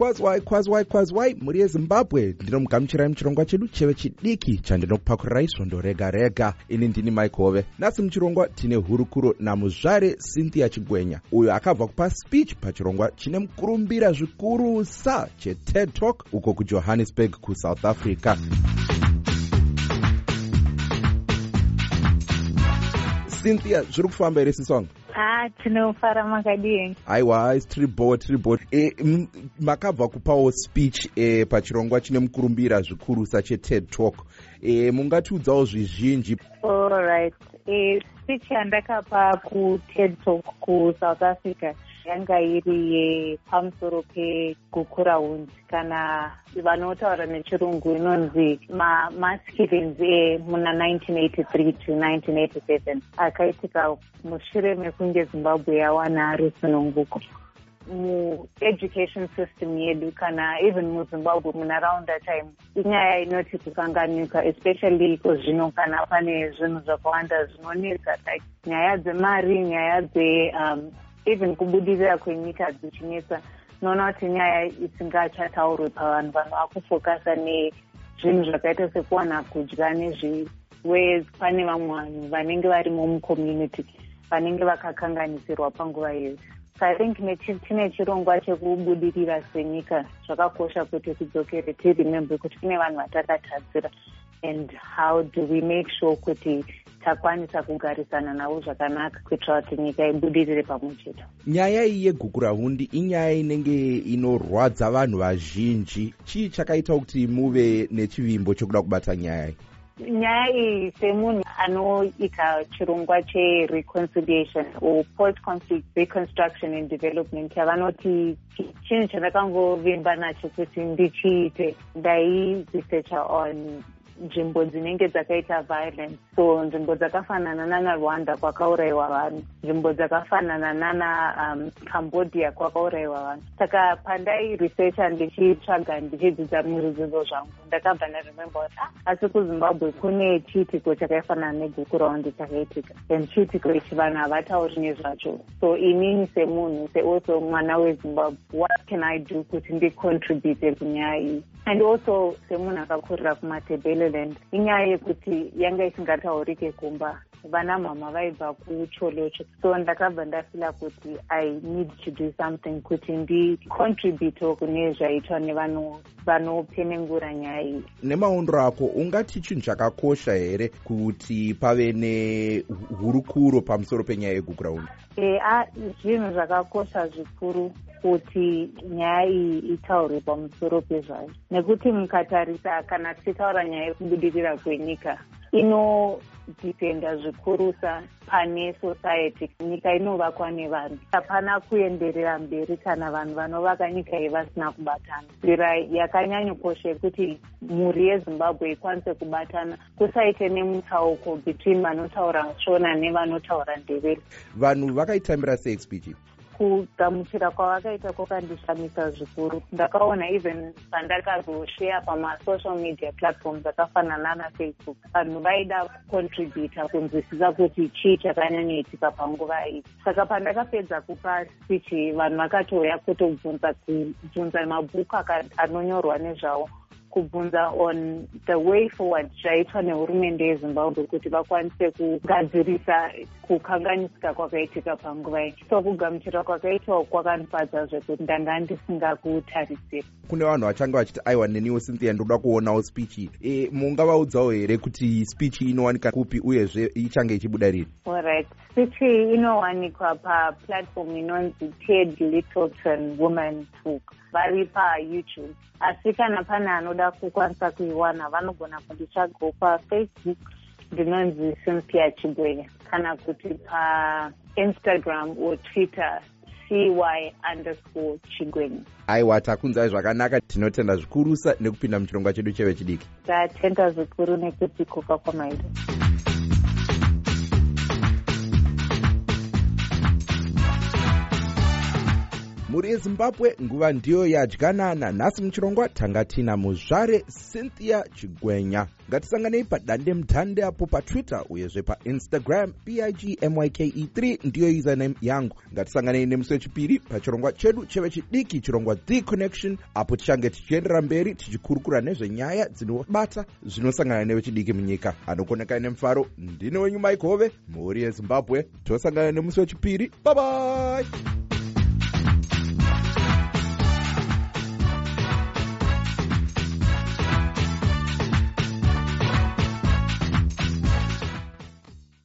kwazwai kwazwai kwazwai. Mhuri yezimbabwe ndinomugamuchirai muchirongwa chedu cheve chidiki chandinokupakurirai svondo rega rega. Ini ndini mike hove. Nhasi muchirongwa tine hurukuro namuzvare cynthia chigwenya uyo akabva kupa speech pachirongwa chine mukurumbira zvikurusa cheted talk uko kujohannesburg kusouth africa. Cynthia zviri kufamba here sisongo ha tinofara makadii aiwa tiribo tiribo e, makabva kupawo speech e, pachirongwa chine mukurumbira zvikurusa cheted talk. E, mungatiudzawo zvizhinji. Allright e, speech yandakapa kuted talk kusouth africa yanga iri yepamusoro pegukurahundi kana vanotaura nechirungu inonzi mamasculins emuna 1983 to 1987 akaitika mushure mekunge zimbabwe yawana rusununguko mueducation system yedu kana even muzimbabwe munharaunda time inyaya inoti kukanganika especially iko zvino kana pane zvinhu zvakawanda zvinonetsa like nyaya dzemari nyaya dze um, even kubudirira kwenyika dzichinetsa noona kuti nyaya isingachataurwi pavanhu vanhu vakufokasa nezvinhu zvakaita sekuwana kudya nezviwe pane vamwe vanhu vanenge varimo mucommunity vanenge vakakanganisirwa panguva iyoyo so i think tine chirongwa chekubudirira senyika. Zvakakosha kuti tidzokere tiremembe kuti kune vanhu vatakatadzira. And how do we make sure kuti takwanisa kugarisana navo zvakanaka kuitira kuti nyika ibudirire pamwe chete nyaya iyi yegukurahundi inyaya inenge inorwadza vanhu vazhinji. Chii chakaita kuti muve nechivimbo chokuda kubata nyaya iyi? Nyaya iyi semunhu anoita chirongwa chereconciliation or post conflict reconstruction and development yavanoti chinhu chandakangovimba nacho kuti ndichiite. Ndairesearcha on nzvimbo dzinenge dzakaita violence. So nzvimbo dzakafanana nanarwanda kwakaurayiwa vanhu. Nzvimbo dzakafanana nana um, cambodia kwakaurayiwa vanhu. Saka pandairesearcha ndichitsvaga ndichidzidza muridzidzo zvangu ndakabva ndarememba kuti ah, asi kuzimbabwe kune chiitiko chakaifanana neguraundi chakaitika and chiitiko ichi vanhu havatauri nezvacho. So inini semunhu sealso mwana wezimbabwe what can i do kuti ndicontribute kunyaya iyi and also semunhu akakurira kumatebeleland inyaya yekuti yanga isingataurike kumba vana mama vaibva kucholocho. So ndakabva ndafila kuti i need to do something kuti ndicontribute kune zvaitwa nevanhu vanopenengura nyaya iyi. Nemaondero ako ungati chinhu chakakosha here kuti pave nehurukuro pamusoro penyaya yegukurauni e, zvinhu zvakakosha zvikuru kuti nyaya iyi itaurwe pamusoro pezvayo. Nekuti mukatarisa kana tichitaura nyaya yekubudirira kwenyika inodhipenda zvikurusa pane society nyika inovakwa nevanhu. Hapana kuenderera mberi kana vanhu vanovaka nyika iyi vasina kubatana. Nzira yakanyanyokosha yekuti mhuri yezimbabwe ikwanise kubatana. Kusaite nemutsauko between vanotaura shona nevanotaura ndevere vanhu vakaitambira seexpechi kugamuchira kwavakaita kwakandishamisa zvikuru. Ndakaona even pandakazosheya pamasocial media platforms akafanana nafacebook vanhu vaida kucontributa kunzwisisa kuti chii chakanyanyoitika panguva iyi. Saka pandakapedza kupa spichi vanhu vakatouya kutobvunza mabhuku anonyorwa nezvavo kubvunza on the way forward zvaitwa nehurumende yezimbabwe kuti vakwanise kugadzirisa kukanganisika kwakaitika panguva iyi. So kugamuchira kwakaitwa kwakandifadza zvekuti ndanga ndisingakutarisiri. Kune vanhu vachange vachiti aiwa neniwo cynthia ndoda kuonawo speech iyi. E, mungavaudzawo here kuti speech inowanika kupi uyezve ichange ichibuda rini? Allright iyi inowanikwa paplatform inonzi ted littleton woman talk vari payoutube asi kana pane anoda kukwanisa kuiwana vanogona kunditsvagawo pafacebook ndinonzi cynthia chigwenya. Kana kuti painstagram or twitter cy underscore chigwenya. Aiwa takunzai zvakanaka. Tinotenda zvikurusa nekupinda muchirongwa chedu cheve chidiki. Tatenda zvikuru nekuti koka mhuri yezimbabwe nguva ndiyo yadyanana nanhasi muchirongwa tanga tina muzvare cynthia chigwenya ngatisanganei padandemutande apo patwitter uyezve painstagram bigmyke3 ndiyo username yangu ngatisanganei nemusi wechipiri pachirongwa chedu cheve chidiki chirongwa the connection apo tichange tichiendera mberi tichikurukura nezvenyaya dzinobata zvinosangana nevechidiki munyika anokonekai nemufaro ndine wenyu mike hove mhuri yezimbabwe tosangana nemusi wechipiri babai